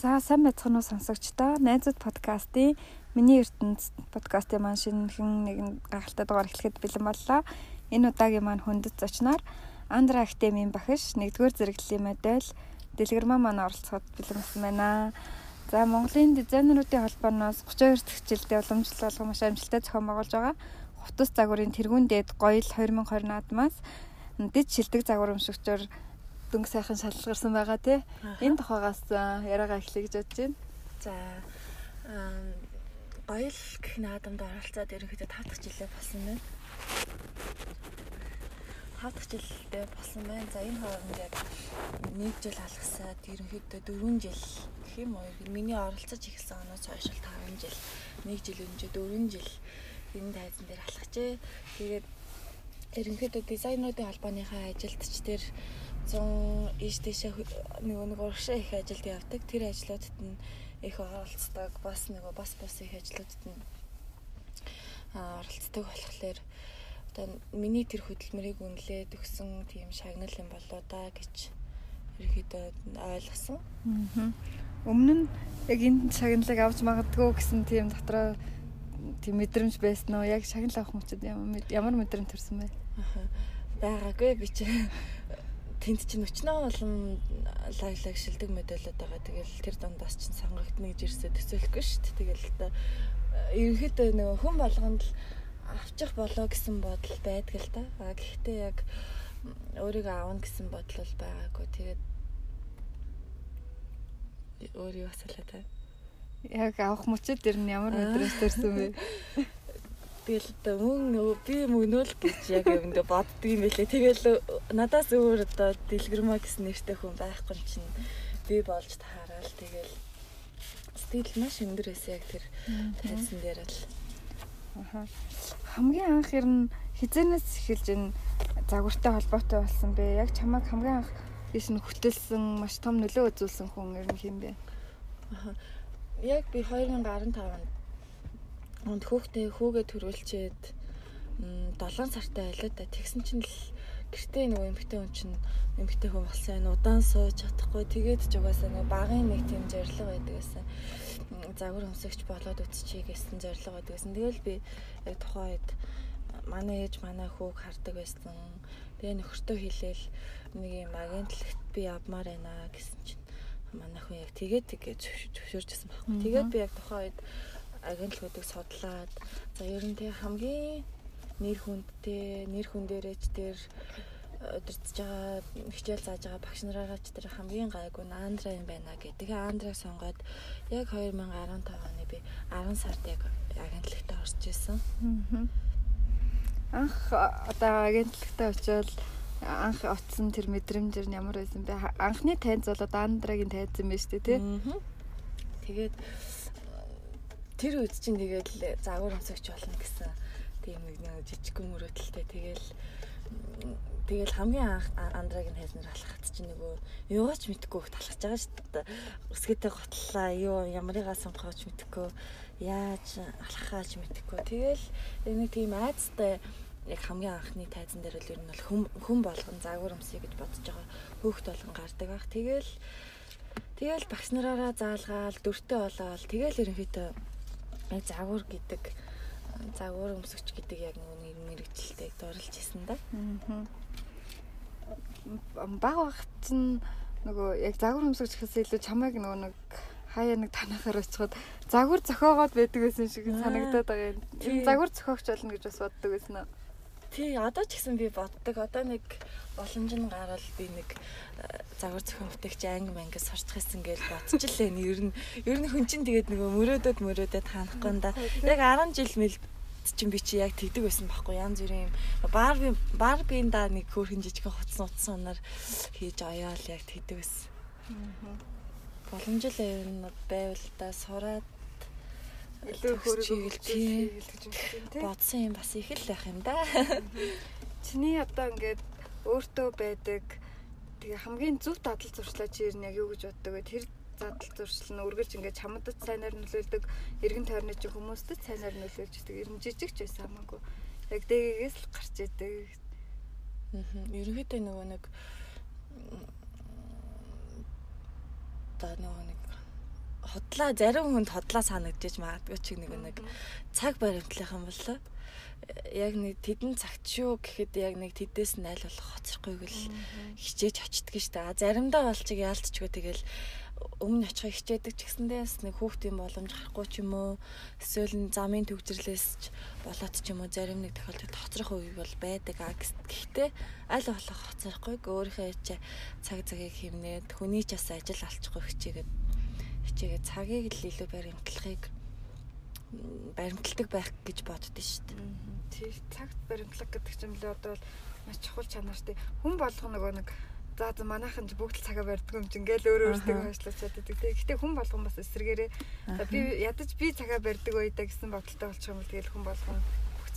За сайн байцгаана уу сонсогчдоо. Найзууд подкастын миний ертөнц подкастын маань шинэхэн нэгэн гахалтай дугаар эхлэхэд бэлэн боллоо. Энэ удаагийн маань хүндэт зочноор Андра Актемийн багш нэгдүгээр зэрэглэлийн медаль дэлгэрмаа маань оролцоход бэлэн болсон байна. За Монголын дизайнеруудын холбооноос 32 дахь жилдээ уламжлал болгон маш амжилттай зохион байгуулж байгаа. Хувцас загварын тэргүүн дээд гоёл 2020 наадмаас дэд шилдэг загвар өмшигчөөр дөнгө сайхан шалгарсан байгаа тий. Энэ тухайгаас яриагаа эхлэе гэж бодож байна. За гоёл гэх наадамд оролцоод ерөнхийдөө 5 дахь жилээ болсон байна. 5 дахь жилдээ болсон байна. За энэ хооронд яг нэг жил алгасаад ерөнхийдөө 4 жил гэх юм уу? Миний оролцож эхэлсэн оноос хойш 5 жил, 1 жил önce 4 жил энэ тайзан дээр алхажээ. Тэгээд ерөнхийдөө дизайнеруудын холбооныхаа ажилтч дээр 100 ийш тийшээ нөгөө нэг урагшаа их ажилд явдаг. Тэр ажлуудад нь их оролцдог. Бас нөгөө бас бас их ажлуудад нь оролцдог болохоор одоо миний тэр хөдөлмөрийг үнэлээд өгсөн тийм шагнал юм болоо да гэж ерөөдөө ойлгосон. Өмнө нь яг энэ шагналыг авч магадгүй гэсэн тийм дотроо тийм мэдрэмж байсан уу? Яг шагнал авах мөчөд ямар мэдрэмж төрсөн бэ? Байгаагүй би чи тэнд чинь өчнөө болон лаг лаг шилдэг мэдээлэлд байгаа. Тэгэл тэр дундаас чинь сонгогдно гэж ирсээ төсөөлөхгүй шүү дээ. Тэгэл ерөнхийдөө нөгөө хүн болгонд л авчих болоо гэсэн бодол байдаг л да. А гэхдээ яг өөрийгөө аавна гэсэн бодол бол байгаагүй. Тэгээд өөрийгөө асуулаа та. Яг авах мөчөд дэр нь ямар мэдрэмж төрсөн бэ? Тэгэл мөн нөгөө би мөнөөл гэж яг юмдээ боддөг юм байлээ. Тэгэл надаас өөр одоо дэлгэрмаа гэсэн нэртэй хүн байхгүй чинь би болж таарал. Тэгэл стил маш өндөр эсэ яг тэр тайзан дээр л. Аха. Хамгийн анх ер нь хизэнээс эхэлж энэ загвартай холбоотой болсон бэ? Яг чамайг хамгийн анх биш нь хөтөлсөн, маш том нөлөө үзүүлсэн хүн ер нь хэм бэ? Аха. Яг би 2015 онд Онд хүүхдээ хүүгээ төрүүлчихэд 7 сартай байлаа да. Тэгсэн чинь л гэртээ нөгөө эмгтэй хүн чинь эмгтэй хүн болсон энэ удаан сууж чадахгүй тэгээд ч угаасаа нөгөө багын нэг тийм зориг байдаг гэсэн загвар өмсөгч болоод үтчихье гэсэн зориг байдаг гэсэн. Тэгэл би яг тухайн үед манай ээж манай хүүг хардаг байсан. Тэгээ нөхөртөө хэлээл нэг юм агентлагт би явмаар байна гэсэн чинь манай хүн яг тэгээд тэгээд зөвшөөрчихсэн байхгүй. Тэгээд би яг тухайн үед агентлагуудыг судлаад за ер нь тэг хамгийн нэр хүндтэй нэр хүн дээрээч дээр өдөртж байгаа хичээл зааж байгаа багш нараач тэр хамгийн гайгүй Андра юм байна гэдэг. Андраг сонгоод яг 2015 оны би 10 сард яг агентлагт орж исэн. Анх одоо агентлагт очивол анх оцсон тэр мэдрэмж нь ямар байсан бэ? Анхны тайз бол одоо Андрагийн тайз юм байна шүү дээ, тий? Тэгээд тэр үед чинь тэгэл загвар өмсөгч болно гэсэн тийм нэг нэг жижиг мөрөөдөлтэй тэгэл тэгэл хамгийн анх андраг нь хайзнаар алхахад чинь нөгөө юугаач мэдхгүй хөлт алхаж байгаа шүү дээ. Үсгээтэй готлаа юу ямарыгаа сонгохооч мэдхгүй яаж алхахаач мэдхгүй. Тэгэл нэг тийм айцтай яг хамгийн анхны тайзан дээр л ер нь бол хүм хүм болгон загвар өмсөе гэж бодож байгаа хөөхт болгон гардаг ах. Тэгэл тэгэл багш нараараа заалгаал дүртэй болоод тэгэл ерөнхийдөө яг загвар гэдэг загвар өмсөгч гэдэг яг нэг мэрэгчлэлтэй дурлж исэн да. Баг багт нь нөгөө яг загвар өмсөгч гэхээс илүү чамайг нөгөө нэг хаяа нэг танахаар очиход загвар зохиогоод байдаг гэсэн шиг санагдаад байгаа юм. Энэ загвар зохиогч болно гэж бас боддог байсан уу? Тий, одоо ч гэсэн би боддог. Одоо нэг боломж нь гараад би нэг загвар зохион бүтээгч анги мангас сурчих гэсэн гэж бодчихлээ. Ер нь ер нь хүн чинь тэгээд нөгөө мөрөөдөд мөрөөдөд ханахгүй да. Яг 10 жил мэл чинь би чи яг тэгдэг байсан байхгүй янз бүрийн барби барбийн да нэг хөөрхөн жижигхэн хуцсан утсан унаар хийж аяал яг тэгдэг байсан. Боломж л ер нь байвал да сураад илүү хөрөг бодсон юм бас их л байх юм да. Чиний одоо ингээд өөртөө байдаг тэгээ хамгийн зөв дадал зуршлаа чи ер нь яг юу гэж боддог вэ? Тэр дадал зуршил нь үргэлж ингээд чамдад сайнаар нөлөөлдөг, эргэн тойрны чи хүмүүстд сайнаар нөлөөлж идэг. Ер нь жижиг ч байсан хамаагүй. Яг дээгээс л гарч идэг. Аа. Ерөнхийдөө нөгөө нэг одоо нөгөө нэг хотлаа зарим хүнд хотлаа санагдаж магадгүй ч нэг нэг цаг баримтлах юм болоо яг нэг тэдэн цагт шүү гэхэд яг нэг тэдээс нь аль болох хоцрохгүйг л хичээж очдөг штэ. Заримдаа бол чиг яалтчгүй. Тэгэл өмнө очихыг хичээдэг ч гэсэндээ бас нэг хүүхдийн боломж гарахгүй ч юм уу эсвэл замын төвчрлээс ч болоод ч юм уу зарим нэг тохиолдолд хоцрох үе бол байдаг. А гэхдээ аль болох хоцрохгүй өөрийнхөө цаг цагийг хэмнээд хүний ч бас ажил алчихгүй хичээгээд хичээгээд цагийг л илүү баримтлахыг баримтлагдаг байх гэж боддөө шүү дээ. Тий цагт баримтлах гэдэг л одоо маш чухал чанар шүү дээ. Хүн болго нөгөө нэг за за манайхан ч бүгд цагаа барьдаг юм чинь ингээл өөрөө өөртөө хойшлуулж чаддаг тий. Гэхдээ хүн болгон бас эсрэгээрээ за би ядаж би цагаа барьдаг үедээ гэсэн бодолтой болчих юм бол тэгэл хүн болгон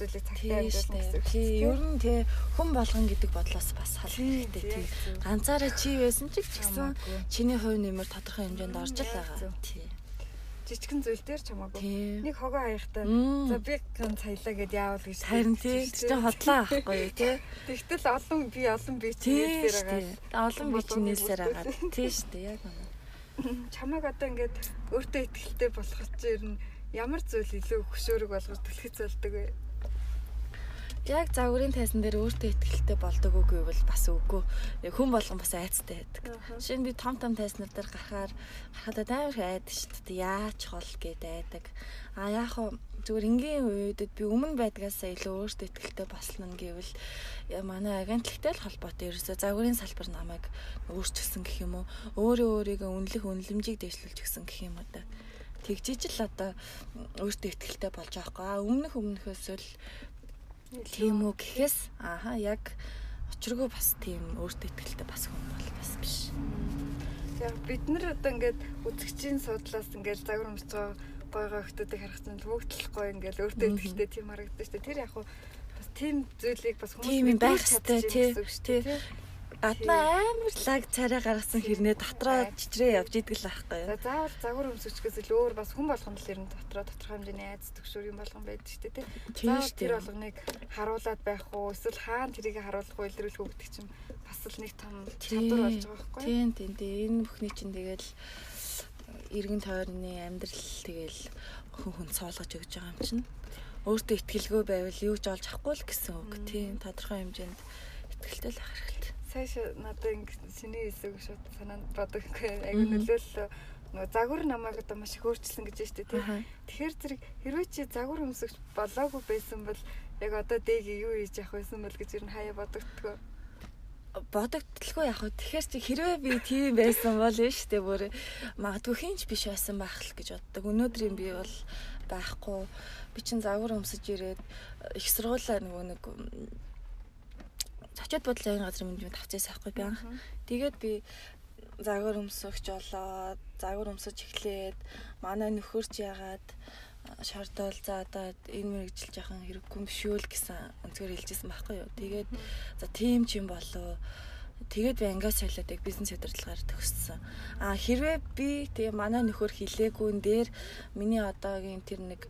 зүйлийг цагтаа барьдаг гэсэн. Тий ер нь тий хүн болгон гэдэг бодлоос бас халахтай тий. Ганцаараа чи байсан ч гэсэн чиний хувь нэмэр тодорхой хэмжээнд орж л байгаа. Тий жижигэн зүйл дээр ч хамаагүй. Нэг хогоо аяхтай. За би ганц цаялаа гэд яавал гэж. Харин тий. Чи хотлоо авахгүй тий. Тэгтэл олон би олон би чинээсээр байгаа. Олон би чинээсээр байгаа. Тий штэ яг байна. Чамайг одоо ингээд өөртөө ихтэй ер нь ямар зүйл илүү хөшөөрөг болгож түлхэц болдог вэ? Яг загварын тайсан дээр өөртөө ихтэй болдог үгүй бол бас үгүй. Хүн болгон бас айцтай байдаг. Жишээ нь би том том тайснууд дээр гарахаар гарахад амар их айдаг шүү дээ. Яач хол гээд айдаг. А яг хуу зүгээр энгийн үедэд би өмнө байдгаасаа илүү өөртөө ихтэй бослно гэвэл манай агентлагтай л холбоотой ерөөсөө загварын салбар намайг өөрчилсөн гэх юм уу. Өөрөө өөрийгөө үнэлэх үнэлэмжийг дэвшлүүлж гисэн гэх юм уу тэгжиж л одоо өөртөө ихтэй болж байгаа. Өмнөх өмнөхөөс л Тийм үү гэхээс ааха яг очиргүй бас тийм өөртөө ихтэй бас хүн бол бас биш. Яг бид нар одоо ингээд үзэгчийн судлаас ингээд загвар өмсөж байгаа гой гой хүмүүсийг харахад бүгдлэхгүй ингээд өөртөө ихтэй тийм харагдаж штэ. Тэр яг бас тийм зүйлийг бас хүмүүс тийм байх хэрэгтэй тий гаднаа амар лаг царай гаргасан хэрнээ дотроо чичрээ явж идэг л байхгүй юу. Заавал загвар өмсөчгөөс илүү өөр бас хүн болгоно л ер нь дотроо тодорхой хэмжээний айц төгшөр юм болгон байдаг шүү дээ тий. Заавал тэр болгоныг харуулад байх уу? Эсвэл хаана тэрийг харуулах уу? Илрүүлэх үү гэдэг чинь бас л нэг том чадвар болж байгаа байхгүй юу. Тийм тийм тийм энэ бүхний чинь тэгэл иргэн тойрны амьдрал тэгэл хүн хүн цоолгож өгч байгаа юм чинь. Өөртөө ихтгэлгүй байвал юу ч олж авахгүй л гэсэн үг. Тийм тодорхой хэмжээнд ихтгэлтэй л ах хэрэгтэй цааш надад ингэ синий хэсэг шууд санаанд бодоггүй аягүй нөлөөллөө нөгөө загвар намайг одоо маш их өөрчилсөн гэж байна шүү дээ. Тэгэхээр зэрэг хэрвээ чи загвар өмсөгч болоогүй байсан бол яг одоо дээг юу хийж явах байсан бол гэж ер нь хаяа бодогдтгоо бодогдлгүй яг хөө тэгэхээр чи хэрвээ би тийм байсан бол нь штэ бүр магадгүй хинч биш байсан байх л гэж боддог. Өнөөдрийн би бол байхгүй. Би чин загвар өмсөж ирээд их сургуулаа нөгөө нэг зочид бодлын газрын менежмент авчихсан байхгүй би анх. Тэгээд би загвар өмсөгч болоо, загвар өмсөж эхлээд манай нөхөрч ягаад шаардвал за одоо энэ мэрэгжил жоохон хэрэггүй юм шүү л гэсэн өнцгөр хэлжсэн байхгүй юу. Тэгээд за тийм ч юм болоо Тэгээд би ангиас солиод яг бизнес удирдлагаар төгссөн. А хэрвээ би тэгээ манай нөхөр хилээгүүн дээр миний одоогийн тэр нэг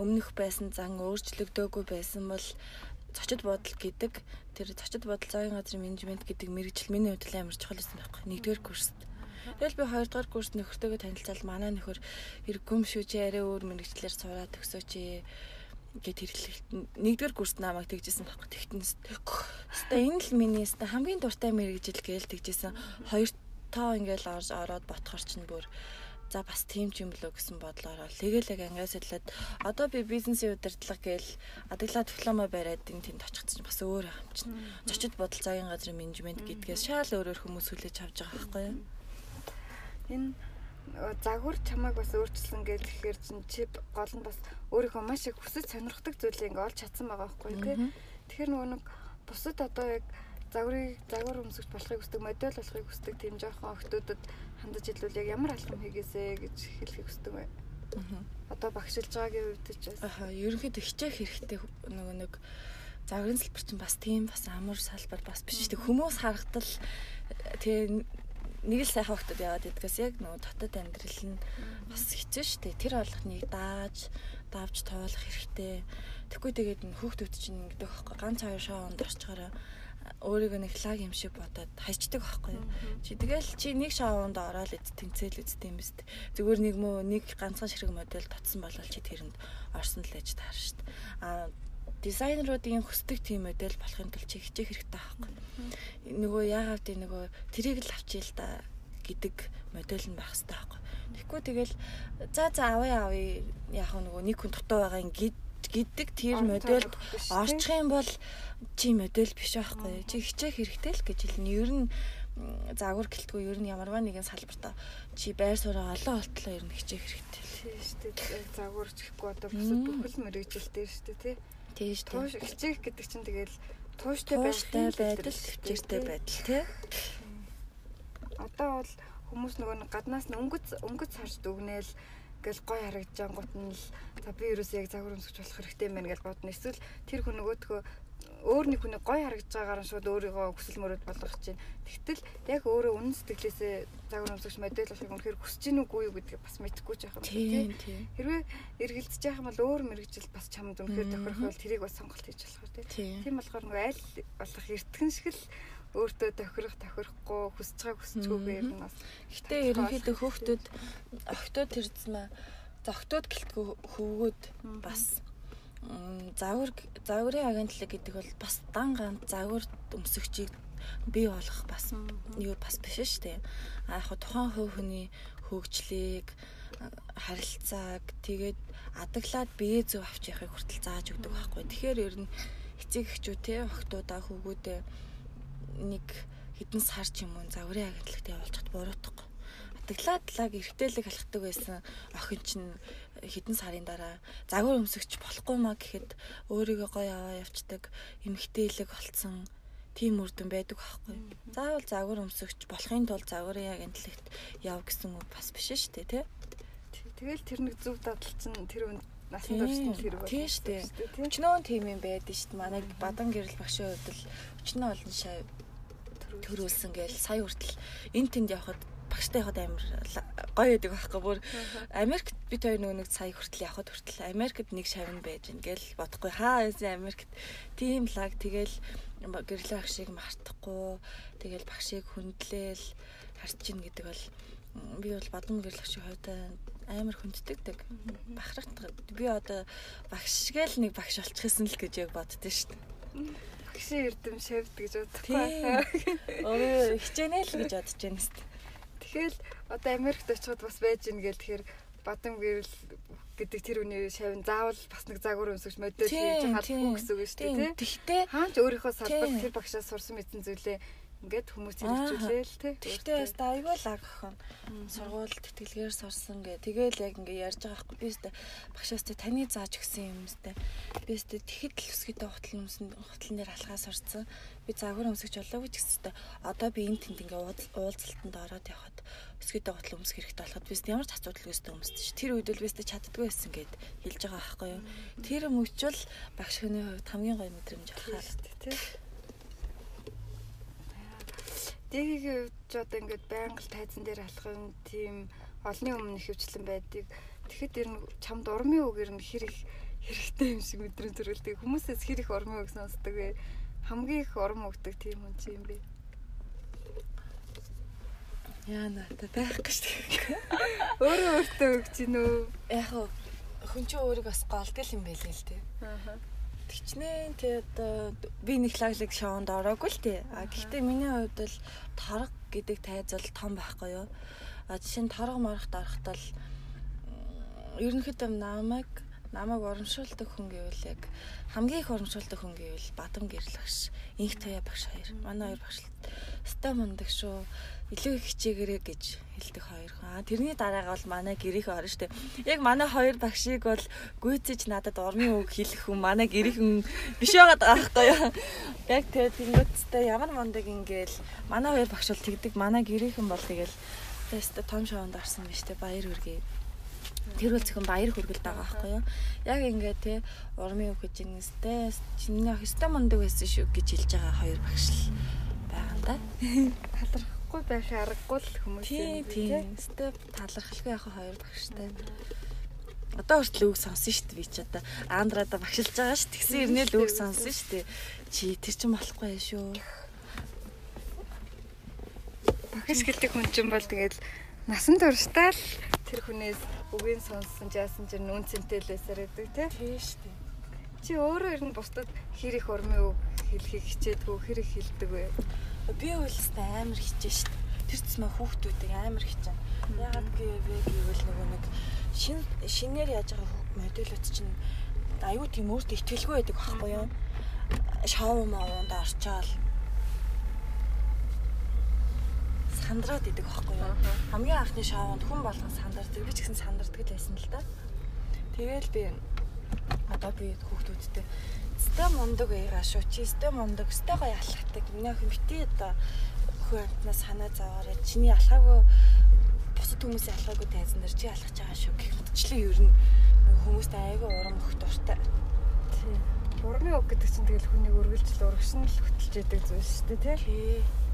өмнөх байсан зан өөрчлөгдөөгүй байсан бол зочид бодол гэдэг тэр зочид бодол зоогийн газрын менежмент гэдэг мэрэгжил миний хувьд амар чухал байсан байхгүй. Нэгдүгээр курст. Тэгэл би хоёрдугаар курст нөхөртөөгөө танилцаад манай нөхөр хэрэггүй шүү чи арай өөр мэрэгчлэр сураад төгсөөч гэт хэрэглэх нэгдүгээр курст намайг тэгжсэн байхгүй тэгтэнс. Хэвээ энэ л миний хэвээ хамгийн дуртай мэрэгжил гээл тэгжсэн. Хоёр тоо ингээл орж ороод ботхоор чинь бүр за бас тийм ч юм болоо гэсэн бодлоор тэгэл яг ангиас хэлээд одоо би бизнесийн удирдлага гээл адаглаа диплома бариад энэ тэнд очих чинь бас өөр юм чинь. Зочид бодол цагийн газрын менежмент гэдгээс шал өөрөөр хүмүүс хүлээж авч байгаа байхгүй юу? Энэ загвар чамайг бас өөрчлөн гэж ихээр чинь чи гол нь бас өөрийнхөө маш их хүсэж сонирхдаг зүйлийг ингээ олж чадсан байгаа байхгүй юу? Тэгэхээр нөгөө нэг бусад одоо яг загварыг загвар өмсгч болохыг хүсдэг, модель болохыг хүсдэг тийм жоохон охтуудад хандаж хэлвэл яг ямар алхам хийгээсэ гэж хэлхийг хүсдэг бай. Аа. Одоо багшилж байгаагийн үед ч бас. Аа, ерөнхийдөө хичээх хэрэгтэй нөгөө нэг загварын салбар чинь бас тийм бас амар салбар бас биш дээ. Хүмүүс харагдал тэгээ нэг л сайхан хөлтөд яваад идэгээс яг нөгөө дотоод амьдрал нь бас хэцүү шүү дээ. Тэр болгоныг дааж, давж тоолох хэрэгтэй. Тэгэхгүй тэгээд хүүхдүүд чинь ингэдэг байхгүй ганц хоёр шоунд орчгоороо өөрийгөө нэг лаг юм шиг бодоод хайчдаг байхгүй юу. Чи тэгэл чи нэг шоунд ороод эд тэнцэл үзтээ юм биз. Зүгээр нэг мөө нэг ганцхан ширэг модель татсан бол чи тэрэнд орсон л ээж таар штт. А дизайнеруудын хүсдэг тийм модель болохын тулд чи хичээх хэрэгтэй байхгүй. Нөгөө яагаад тийм нөгөө тэрийг л авчийл та гэдэг модель нь байх хэрэгтэй байхгүй. Тэгэхгүй тэгэл за за авъя авъя яг нөгөө нэг хүн дутуу байгаа ингээд гэдэг тэр модельд орчих юм бол чи модель биш байхгүй. Чи хичээх хэрэгтэй л гэж хэлнэ. Ер нь загвар гэлтгүй ер нь ямарваа нэгэн салбартаа чи байр сууриа олон олтлоо ер нь хичээх хэрэгтэй. Тийм шүү дээ. Загвар чихгүй одоо бүхэл мөрөжилтэй шүү дээ тий. Тийм шүү дээ. Хичээх гэдэг чинь тэгэл тууштай байдал хичээхтэй байдал тий. Одоо бол хүмүүс нөгөө гаднаас нь өнгөц өнгөц харж дүгнээл гэл гой харагдаж ангууд нь л за би ерөөсөө яг загвар өмсөж болох хэрэгтэй мэн гэж бодно. Эсвэл тэр хүн нөгөөдгөө өөр нэг хүний гой харагдаж байгаагаар нь шууд өөрийгөө хүсэл мөрөд болгох чинь. Тэгтэл яг өөрөө үнэн сэтгэлээсээ загвар өмсөж модель болохыг үнэхээр хүсэж гин үгүй юу гэдгийг бас мэдэхгүй яхаа тийм тийм. Хэрвээ эргэлдэж яах юм бол өөр мэрэгжил бас чамд үнэхээр тохирох бол тэрийг бас сонголт хийж болох тийм. Тийм болохоор нөгөө аль болох эртгэн шиг л өөртөө тохирох тохирохгүй хүсэж байгааг хүсчихгүйгээр нь бас. Гэтээ ерөнхийдөө хөөхтүүд октод тэрцмэ зогтууд гэлтгүй хөвгүүд бас загвар загварын агентлаг гэдэг бол бас дан ганц загвар өмсөгчийг бий болох бас юу бас биш шүү дээ. А яг тухайн хөв хүний хөгжлийг харилцааг тэгээд адаглаад бие зөв авч явахыг хүртэл зааж өгдөг байхгүй. Тэгэхээр ер нь эцэг эхчүүд те охтуудаа хөвгүүдээ нэг хэдэн сар ч юм уу загварын агентлагт явуулчихад буруутахгүй. Атаглаад лаг эргэтэлэг халахдаг байсан охин чинь хэдэн сарын дараа загвар өмсөгч болохгүй маа гэхэд өөрийгөө гоё аваа явцдаг эмгтээлэг болцсон тийм үрдэн байдаг байхгүй. Заавал загвар өмсөгч болохын тулд загварын агентлагт яв гэсэн үг бас биш шүү дээ тий. Тэгэл тэр нэг зөв дадал чинь тэр үнд насан туршид хэрэг байна. Тийм шүү дээ. Өчнөө тийм юм байдаг шүү дээ. Манай бадан гэрэл багшийн хувьд л өчнөө олон шав төрүүлсэн гээл сая хүртэл эн тэнд явхад багштай явахад амар гоё байдаг байхгүй бүр. Америкт бид хоёр нөгөө нэг сая хүртэл явахад хүртэл Америкт нэг шавн байж гэн гээл бодохгүй. Хаа эсэ Америкт тийм лаг. Тэгэл гэрлээ багшийг мартахгүй. Тэгэл багшийг хүндлээл харч ин гэдэг бол би бол бадам гэрлэгчийн хувьд амар хүнддэгдэг. Бахархт би одоо багш гээл нэг багш олчихсан л гэж яг боддөө шүү дээ гişин эрдэм шавд гэж бодохгүй. Өөрөө хичээнэ л гэж бодож байна шүү дээ. Тэгэл одоо Америкт очиход бас байж гин гэл тэгэхээр бадам гэрэл гэдэг тэр үний шавн заавал бас нэг загвар өмсөж модель хийж халахгүй гэсэн үг шүү дээ. Тэгтээ хаач өөрийнхөө салбар тэр багшаас сурсан мэдсэн зүйлээ Ингээд хүмүүс хэрэгжүүлээл те. Тэгтээ бас айгүй л аг охин. Сургууль тэтгэлгээр сурсан гэ. Тэгээл яг ингээ ярьж байгаа хгүй. Би өстө багшаас те таны зааж өгсөн юм өстө. Би өстө тэгэхэд л өсгөдөө хотл юмсан хотлон дээр алхаа сурцсан. Би загвар өмсөж болоогүй ч гэсэн одоо би энэ тэнд ингээ уулзалтанд ороод явхад өсгөдөө хотл өмсөх хэрэгтэй болоход би ямар ч асуудалгүй өстө өмсдөг ш. Тэр үед л би өстө чаддгүй байсан гэд хэлж байгаа байхгүй юу. Тэр мөчл багш хүний хувьд хамгийн гоё мэдрэмж авахаар те Дэгийн хувьд ч одоо ингээд байнга тайзан дээр алах юм тийм олны өмнө хөвчлэн байдаг. Тэгэхэд ер нь чамд урмын үгээр нь хэр их хэрэгтэй юм шиг өдрөн төрөлтэй хүмүүсээс хэр их урмын үг сонсдог вэ? Хамгийн их урам өгдөг тийм хүн чи юм бэ? Яа надад байх гэж тэг. Өөрөө өөртөө өгч гин үү? Яг хүн чинь өөрийг бас голдгол юм байлээ л тий. Аа Тэгчнээ тий одоо би нэг лаглаг шоунд ороогүй л тий. А гэхдээ миний хувьд бол торг гэдэг тайз бол том байхгүй юу. А жишээ нь торг марахт ороход бол ерөнхийдөө намайг намайг урамшуулдаг хүн гэвэл яг хамгийн их урамшуулдаг хүн гэвэл Бадам гэрлагш, инх туяа багш хоёр. Манай хоёр багш ста мундаг шүү. Илүү их хичээгээрэй гэж хэлдэг хоёр хүн. А тэрний дараагаа бол манай гэрийнхэн орно штэ. Яг манай хоёр багшийг бол гүйцэж надад урмын үг хэлэх хүн манай гэрийнхэн биш байгаад байгаа байхгүй юу. Яг тэр тэнгуүттэй ямар мундаг ингээл манай хоёр багш бол тэгдэг. Манай гэрийнхэн бол тэгэл тест том шоунд орсон биз дээ. Баяр хүргэе тэр үл зөвхөн баяр хүргэлт байгаа байхгүй юу. Яг ингээд те урмын үг гэж нэстэй чиний ах өстэй мундаг байсан шүү гэж хэлж байгаа хоёр багш л байгаа да. Талархахгүй байх аргагүй л хүмүүс юм тийм. Өстэй талархалгүй яг хоёр багштай. Одоо хүртэл үг сонсон шүү дээ би ч одоо Андрада багшилж байгаа шүү. Тэгсэн ирнэ л үг сонсон шүү дээ. Чи тэр чинь болохгүй шүү. Багш гэдэг хүн чинь бол тэгэл насан туршдаа л тэр хүнээс үгийн сонссон жаасан чинь үн цэнтэй л байсаар байдаг тий. Шүү дээ. Чи өөрөө ер нь бусдад хэр их урмын үг хэлхийг хичээдгүү хэр их хэлдэг вэ? Би үйлстэй амар хичээ шүү дээ. Тэр цэсмэ хүүхдүүдийг амар хичээн. Ягаад гэвэл гэвэл нөгөө нэг шин шинээр яаж байгаа модулууд чинь аюу тийм өөртөө ихтгэлгүй байдаг байхгүй юу? Шоу маавнд орчоол сандраад идэг байхгүй юу? Хамгийн анхны шоунд хүн болгон сандардаг. Би ч гэсэн сандардаг л байсан л да. Тэгэл би одоо би хүүхдүүдтэй Стэй мундаг байгаа шүү. Чи стэй мундаг, стэй гоё алхахдаг. Миний охин бити одоо хүү амтнаас санаа зовоорой. Чиний алхаагүй бусад хүмүүсийн алхаагүй тайзан дээр чи алхаж байгаа шүү гэх мэтчлэн ер нь хүмүүстэй айгүй урам өгөх дуртай. Тийм. Урмын үг гэдэг чинь тэгэл хүнийг үргэлжил урагшин л хөтөлж яадаг зүйл шүү дээ, тий.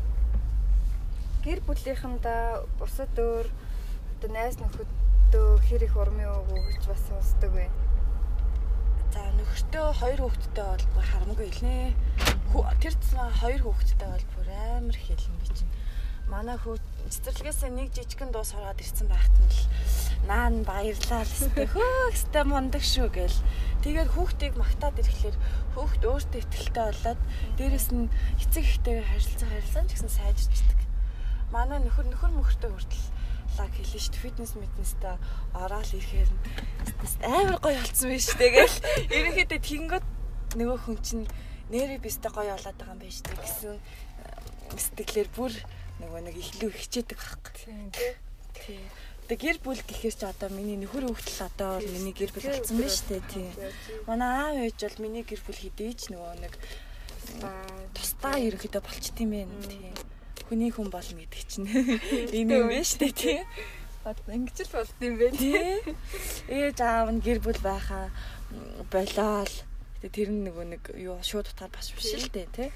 Гэр бүлийнхэндээ бусад өөр одоо найз нөхөдөө хэр их урмын үг өгч бас сонсдог вэ? За нөхөртөө хоёр хүүхэдтэй бол бүр харамгүй хэлнэ. Тэр цэцмаа хоёр хүүхэдтэй бол бүр амар хэлэн би чинь. Манай хүү цэцэрлэгээс нэг жижигэн дуу сургаад ирсэн байхад нь л наан баярлаа л өстэй хөөстэй мундаг шүү гэл. Тэгээд хүүхдийг магтаад ирэхлээр хүүхд өөртөө ихтэй болоод дээрэс нь эцэг ихтэйгээр харилцаа харилцаа ч гэсэн сайжирчдаг. Манай нөхөр нөхөр мөхөртөө хүртэл лаг хэлнэ шүү дээ. Фитнес мэднэстэй ороод ирэхээр амар гоё болцсон байж тэгээл ерөнхийдөө тэгэнгөт нөгөө хүн чинь нэрээ бистэй гоё болоод байгаа юм шүү дээ гэсэн э, сэтгэлээр бүр нөгөө нэг ихлүү хичээдэг байхгүй. Тийм тий. Тэгээ гэр бүл гэхээс ч одоо миний нөхөр хөвгтөл одоо миний гэр бүл болсон байна шүү дээ тий. Манай аав ээж бол миний гэр бүл хэдийч нөгөө нэг тусдаа ерөнхийдөө болчт юм байна тий хүний хүн болно гэдэг чинь энэ юм байна шүү дээ тий. Одоо ингэж л болд юм бэ тий. Ээж аав нь гэр бүл байхаа тэгээ тэр нь нөгөө нэг юу шууд утгаар бас биш л дээ тий.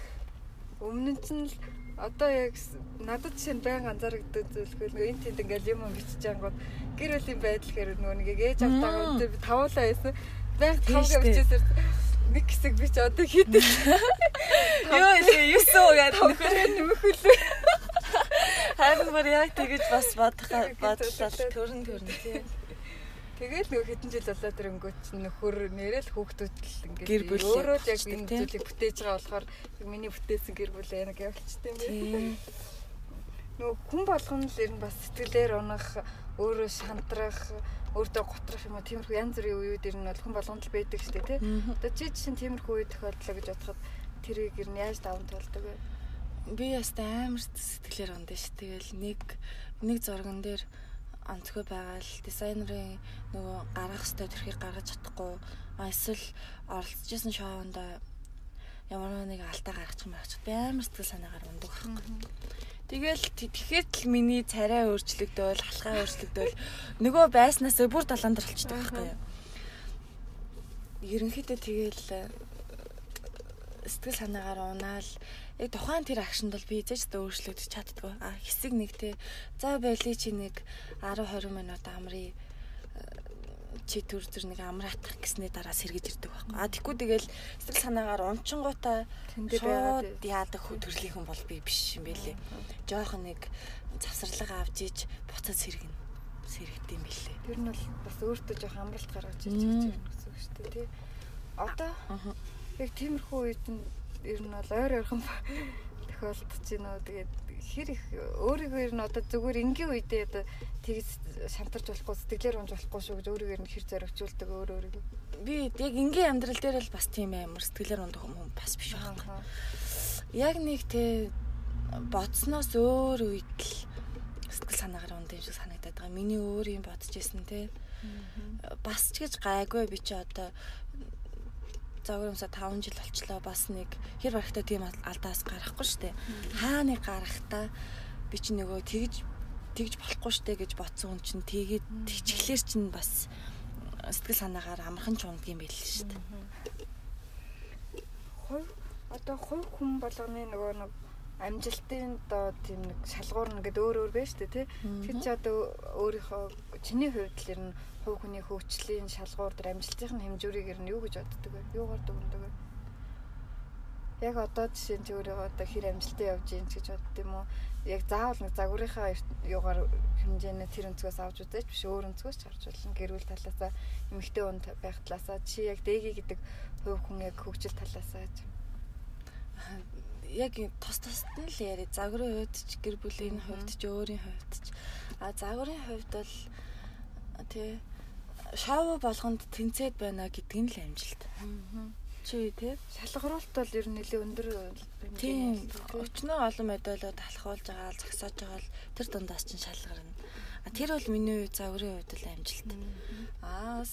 Өмнө нь л одоо яг надад жишээ нь баян анзаарэгддэг зүйлхэл нөгөө энэ тэнд ингээл юм бичиж ангууд гэр бүлийн байдал хэрэг нөгөө нэг ээж автаагаа би тавуулаа байсан. Баян тавгаа бичээсэр нэг хэсэг би ч одоо хийдэг. Юу илүү 900 гэдэг нөхөр нөхөл. Харин бүр яг тэгэж бас бодох бодлоо төрн төрн тий. Тэгэл нөгөө хэдэн жил болоод ирэнгүүт нөхөр нэрэл хүүхдүүд л ингээд гэр бүл өөрөө яг энэ зүйлийг бүтээж байгаа болохоор миний бүтээсэн гэр бүл гэж явуулчихдээ юм байна. Нөгөө хүн болгоно л ер нь бас сэтгэлээр унах, өөрөө шантрах өөртөө готрох юм уу тиймэрхүү янз бүрийн үеуд ер нь бол хүн болгонд л байдаг шүү дээ тий. Одоо чи чинь тиймэрхүү үе тохиолдлоо гэж бодоход тэрийг ер нь яаж даван туулдаг вэ? Би яст амар сэтгэлээр ондоо ш. Тэгэл нэг нэг зурган дээр онцгой байгаа л дизайнерын нөгөө гаргах хэвээр тэрхийг гаргаж чадахгүй эсвэл оролцожсэн шоунд ямар нэг алдаа гаргачих юм байна. Би амар сэтгэл санаагаар ундаг байхгүй. Тэгэл тэгэхэд л миний царай өөрчлөгдөөл, халхаа өөрчлөгдөөл нөгөө байснаас бүр далаан дээр болчихдог байхгүй юу. Ерөнхийдөө тэгэл э, сэтгэл санаагаар унаал яг тухайн тэр акшнд бол би эзэж та өөрчлөгдөж чаддгүй. А хэсэг нэг те за байли чи нэг 10 20 минут амрыг чи төр зэр нэг амраатах гэснээ дараа сэргэж ирдэг байхгүй. А тэггүй тэгэл сэтгэл санаагаар унчингуудаа тэндээ байгаад яадаг хөө төрлийн хүн бол би биш юм бэлээ. Жохон нэг завсарлага авч иж буцаад сэргэн сэрэгдэм билээ. Тэр нь бол бас өөртөө жоох амралт гаргаж ирж байгаа гэсэн үг шүү дээ тий. Одоо яг тиймэрхүү үед нь ер нь бол ойр ойрхон тохиолдож байна уу тэгээд хэр их өөрийгөө ер нь одоо зүгээр энгийн үедээ одоо тэгс шантарч болохгүй сэтгэлээр унж болохгүй шүү гэж өөрийгөө нь хэр зоригчулдаг өөр өөрийгөө би яг энгийн амьдрал дээр л бас тийм амар сэтгэлээр ундаг хүмүүс бас биш байна. Яг нэг те бодсноос өөр үед л сэтгэл санаагаар унд юм шиг санагдаад байгаа. Миний өөр юм бодож исэн те. Бас ч гэж гайгүй би чи одоо загварамсаа 5 жил болчлоо бас нэг хэр барахтаа тийм алдаас гарахгүй штэ. Хаа нэг гарахтаа би чи нөгөө тэгж тэгж болохгүй штэ гэж бодсон хүн чинь тэгээд тэгчлэр чинь бас сэтгэл санаагаар амархан ч ундг юм байл штэ. Хой одоо хой хүн болгоны нөгөө нэг амжилтын доо тийм нэг шалгуур нэгэд өөр өөр шүү дээ тий. Тэр чи одоо өөрийнхөө чиний хувьд л ер нь хувь хүний хөгжлийн шалгуур дээр амжилтын хэмжүүрийг ер нь юу гэж боддог вэ? Юугаар дүгнэдэг вэ? Яг одоо жишээ нь өөрөө одоо хэр амжилттай явж гин гэж бодд юм уу? Яг заавал нэг загварынхаа юугаар хэмжээний тэр өнцгөөс авч үзээч биш өөр өнцгөөс ч харж болно. Гэрүүл талаасаа эмэгтэй хүн байх талаасаа чи яг дэги гэдэг хувь хүн яг хөгжил талаасаа яг тос тост нь л яри загварын хувьд ч гэр бүлийн хувьд ч өөрийн хувьд ч а загварын хувьд бол тий шоу болгонд тэнцээд байна гэдэг нь л амжилт. Чи тий шалгаруулт бол ер нь нэлээ өндөр тийм өчнөө олон медалууд алхуулж байгаа зогсоож байгаа л тэр дундаас чинь шалгарна. А тэр бол миний загварын хувьд л амжилт. Аа бас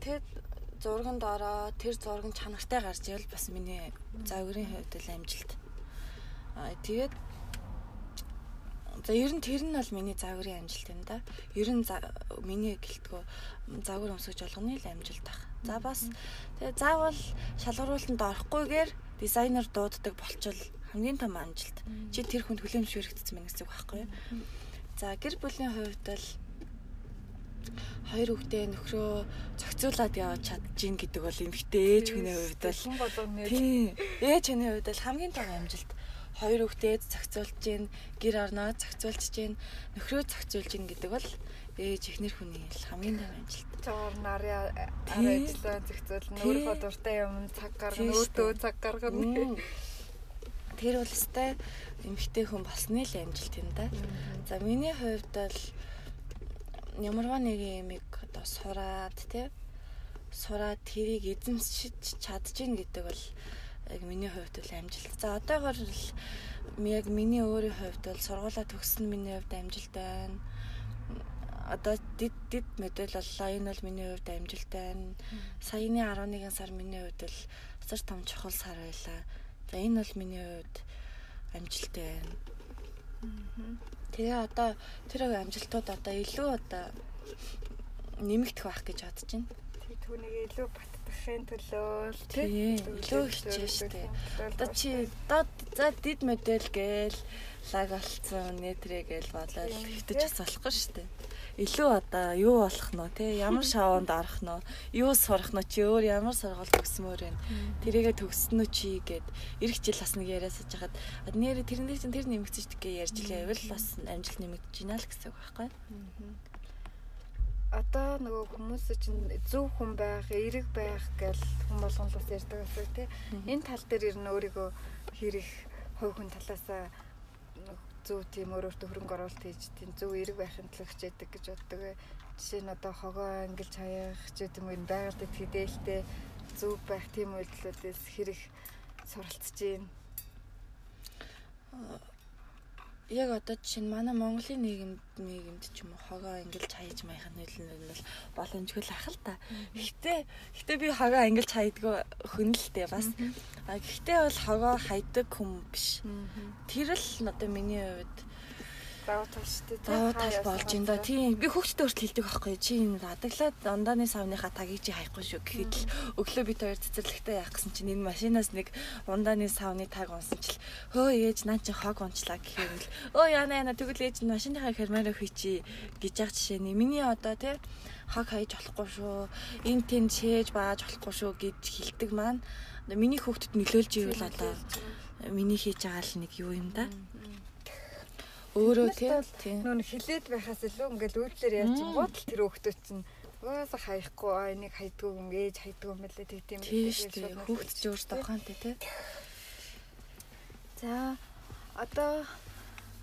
тэр зурганд ороо тэр зураг чанартай гарч ивэл бас миний загварын хувьд л амжилт. Аа тэгээд За ер нь тэр нь бол миний загварын амжилт юм да. Ер нь миний гэлтгөө загвар өмсөж болгоны л амжилт ах. За бас тэгээ заавал шалгаруулалтанд орохгүйгээр дизайнер дууддаг болчвол хамгийн том амжилт. Чи тэр хүнд хүлээмжшүүрэгдсэн мэн гэсэн үг байхгүй юу? За гэр бүлийн хувьд бол хоёр хүүхдээ нөхрөө зохицуулаад явж чадчихин гэдэг бол эмэгтэй ээж хүний хувьд бол тийм ээж хүний хувьд бол хамгийн том амжилт хоёр хүүхдээ зохицуулж гин гэр орноо зохицуулж гин нөхрөө зохицуулж гин гэдэг бол ээж ихнэр хүний хамгийн том амжилт. Чоор нарын арай ажиллаа зохицуулна өөрөө дуртай юм цаг гаргана өөдөө цаг гаргана. Тэр бол өстэй эмэгтэй хүн болсны л амжилт юм да. За миний хувьд бол ямарваа нэг юмыг одоо сураад тий? Сураад тэрийг эзэмшиж чадчихна гэдэг бол яг миний хувьд бол амжилт. За одоогор л яг миний өөрийн хувьд бол сургуулаа төгссөн миний хувьд амжилт байна. Одоо дид дид мэдэл боллоо. Энэ бол миний хувьд амжилт байна. Саяны 11 сар миний хувьд бол асар том чухал сар байлаа. За энэ бол миний хувьд амжилт байна. Тэгээ одоо тэр амжилтууд одоо илүү одоо нэмэгдэх байх гэж бодож байна. Тэгээ түүнийг илүү баттгахын төлөө тийм илүү хичээж штэ. Одоо чи за дид модель гээл лаг болцсон нэтрэ гээл болоод хитэж бас болохгүй штэ илүү одоо юу болох нь те ямар шавуунд орох нь юу сурах нь чи өөр ямар сургууль төгсмөр вэ тэрийгэ төгснө чи гэд эх жил бас нэг яриасаж хаад нэр тэрнээс чинь тэр нэмэгдэж гээ ярьж лээвэл бас амжилт нэмэгдэж байна л гэсэн үг байхгүй одоо нөгөө хүмүүс чинь зөв хүн байх, эерэг байх гэл хүн болгон л бас ярьдаг гэсэн тий. Энэ тал дээр ер нь өөрийгөө хэрэг хувь хүн талаасаа зөв тийм өөрөөсөө хөрөнгө оруулалт хийж тийм зөв эерэг байхын тулд хичээдэг гэж боддог. Жишээ нь одоо хогоо ангилж хаях ч гэдэг юм байгаль дэд хідээлтэй зөв байх тийм үйлдэлүүдээс хэрэг суралцж гин яг одоо жишээ нь манай Монголын нийгэмд нийгэмд ч юм уу хогоо ангилж хаяж маях нь нөлөө бол боломжгүй л ах л та. Гэхдээ гэхдээ би хогоо ангилж хайдгүй хүн л дээ бас. А гэхдээ бол хогоо хайдаг хүн биш. Тэр л одоо миний хувьд давуу тал шүү дээ. Давуу тал болж энэ да. Тийм би хүүхдэд өөрт хэлдэг байхгүй чи энэ адаглаад ундааны савныхаа тагийг чи хаяхгүй шүү гэхэд л өглөө бит хоёр цэцэрлэгтэй яах гэсэн чинь энэ машинаас нэг ундааны савны таг унсан чил хөө ээж наа чи хог унчлаа гэхээр л өө яна яна тэгвэл ээж машиныхаа хермараа хийчи гэж яах жишээ нь миний одоо тий хог хаяж болохгүй шүү энэ тэн шээж бааж болохгүй шүү гэж хэлдэг маань миний хүүхдэд нөлөөлж ивэл одоо миний хийж байгаа л нэг юу юм да Өөрөө тийм нүүн хилээд байхаас илүү ингээл үйлдэлэр яаж гууд л тэр хүүхдүүд чинь угаасаа хаяхгүй энийг хайдгүй юм ээж хайдгүй юм байлээ тэг тийм тийм хүүхд ч өөр тухаантай тий. За одоо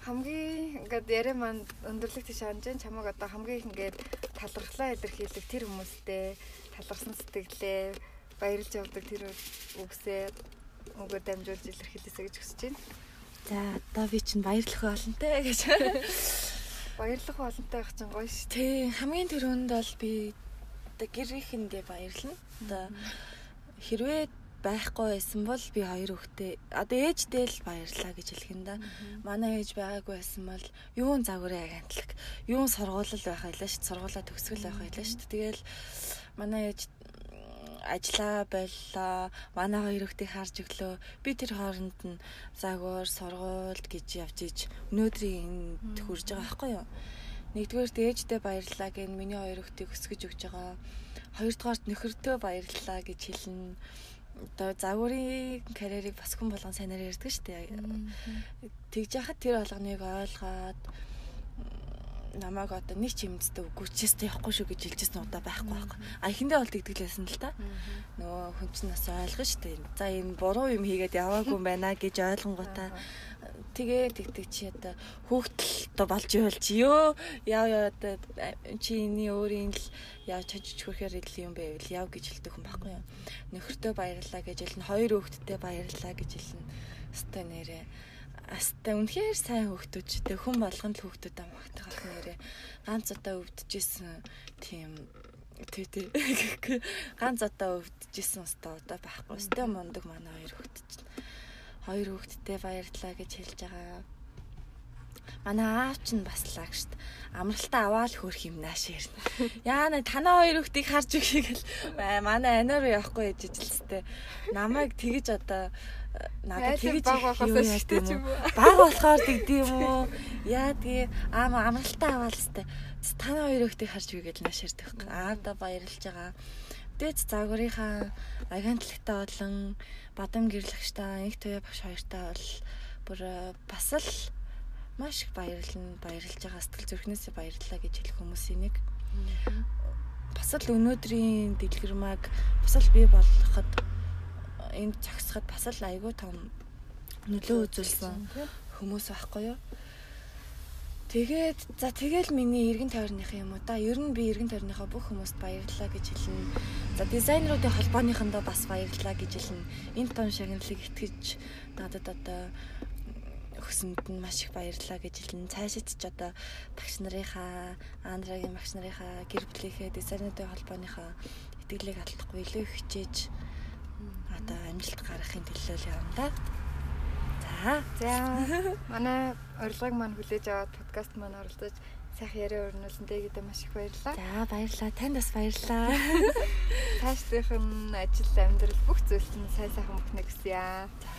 хамгийн ингээд яриа маань өндөрлөг тийш ханж чамаг одоо хамгийн ингээд талархлаа илэрхийлэх тэр хүмүүстэй талархсан сэтгэлээ баярлж явдаг тэр үгсээ өгөө дамжуулж илэрхийлээсэ гэж хүсэж байна. За одоо би чинь баярлах олонтэй гэж. Баярлах олонтой байх чинь гоё шүү. Тий, хамгийн түрүүнд бол би одоо гэрийнхэндээ баярлна. Одоо хэрвээ байхгүй байсан бол би хоёр хүүхдээ одоо ээждээ л баярлаа гэж хэлэх юм да. Манай ээж байгаагүй байсан бол юун загварын агентлаг, юун сургуулал байх байлаа шүү. Сургуулаа төгсгөл байх байлаа шүү. Тэгэл манай ээж ажиллаа боллоо. Манай хоёр хүүхдийг харж өглөө. Би тэр хооронд нь загвар, сургуульд гэж явж иж өнөөдрийн энд хүрж байгаа байхгүй юу? Нэгдүгээр ээждээ баярлалаа гэн миний хоёр хүүхдийг өсгөж өгч байгаа. Хоёрдугаарт нөхөртөө баярлалаа гэж хэлнэ. Одоо загварын карьерийг бас хүн болгон сайнаар ярьдаг шүү дээ. Тэгж яхад тэр болгоныг ойлгоод намайг одоо нэг ч юмцтэй үгүйчээстэй явахгүй шүү гэж хэлжсэн удаа байхгүй байхгүй. А ихэндээ бол тэгдэглэсэн л та. Нөгөө хүн чинь бас ойлгно шүү дээ. За энэ буруу юм хийгээд яваагүй юм байна гэж ойлгонгуудаа тэгээ тэгдэг чи одоо хүүхдэл одоо болж ивэл чи ёо яа яа одоо чи энэ өөрийн л яа чажиж хөрхээр идэл юм байвал яв гэж хэлдэг хүн байхгүй юу. Нөхөртөө баярлалаа гэж хэлнэ. Хоёр хүүхдтэй баярлалаа гэж хэлнэ. Өстой нэрээ Аста үнэхээр сайн хөвгтөжтэй хүн болгонд л хөвгтөд амгахтайх нэрээ. Ганц удаа өвдөжсэн тийм тий тий. Ганц удаа өвдөжсэн өстой удаа байхгүй. Өстой мундаг манай хоёр хөвгтөж хоёр хөвгтдээ баярлалаа гэж хэлж байгаа. Манай аав ч бас лагшд амралтаа аваад хөрх юм нааш ярина. Яана танаа хоёр хүүхдийг харж өгье гэл. Манай анаар явахгүй ээж ижилстэй. Намайг тэгэж одоо надад байхаас шигтэй ч юм. Баг болохоор тэгдэв юм уу? Яадгийг аама амралтаа аваад сте. Танаа хоёр хүүхдийг харж гэж нааширдаг байхгүй. Аавда баярлж байгаа. Дээд загварынхаа агентлагтай болон бадам гэрлагчтай их туяа багш хоёртай бол бүр бас л маш их баярлна баярлж байгаа сэтгэл зүрхнээсээ баярлалаа гэж хэлэх хүмүүсийн нэг. Бас л өнөөдрийн дэлгэрмаг бас л бий болгоход энд зогсоход бас л айгүй том нөлөө үзүүлсэн хүмүүс байхгүй юу. Тэгээд за тэгэл миний эргэн тойрныхын юм уу да. Ер нь би эргэн тойрныхоо бүх хүмүүст баярлалаа гэж хэлнэ. За дизайнеруудын холбооныхондоо бас баярлалаа гэж хэлнэ. Энэ том шагналыг итгэж надад одоо өгсөнд нь маш их баярлалаа гэж хэлнэ. Цаашид ч одоо багш нарынхаа, Андрагийн багш нарынхаа, гэр бүлийнхээ дизайнеруудын холбооныхоо итгэлийг алдахгүй илүү хичээж одоо амжилт гаргахын төлөө явна да. За. За. Манай урилгыг маань хүлээж аваад подкаст маань оролцож сайхан яриа өрнүүлсэнтэй гэдэг маш их баярлалаа. За баярлалаа. Танд бас баярлалаа. Нь ажил амьдрал бүх зүйлс нь сайн сайхан бүхнэ гэсэе. За.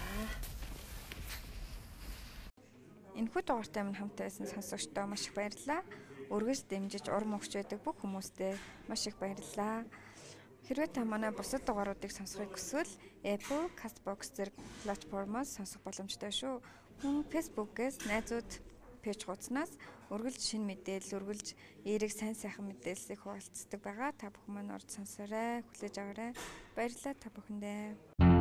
Энэхүү дугаартай минь хамтаа байсан сонсогчдоо маш их баярлалаа. Өргөж дэмжиж урам өгч байдаг бүх хүмүүстээ маш их баярлалаа. Хэрвээ та манай бусад дугааруудыг сонсохыг хүсвэл Apple, Castbox зэрэг платформоос сонсох боломжтой шүү. Мөн Facebook-ээс найзууд пэйж хуудаснаас үргэлж шинэ мэдээлэл, үргэлж эерэг сайн сайхан мэдээллийг хуваалцдаг байгаа. Та бүхэн маань орж сонсоорой, хүлээж аваарай. Баярлалаа та бүхэндээ.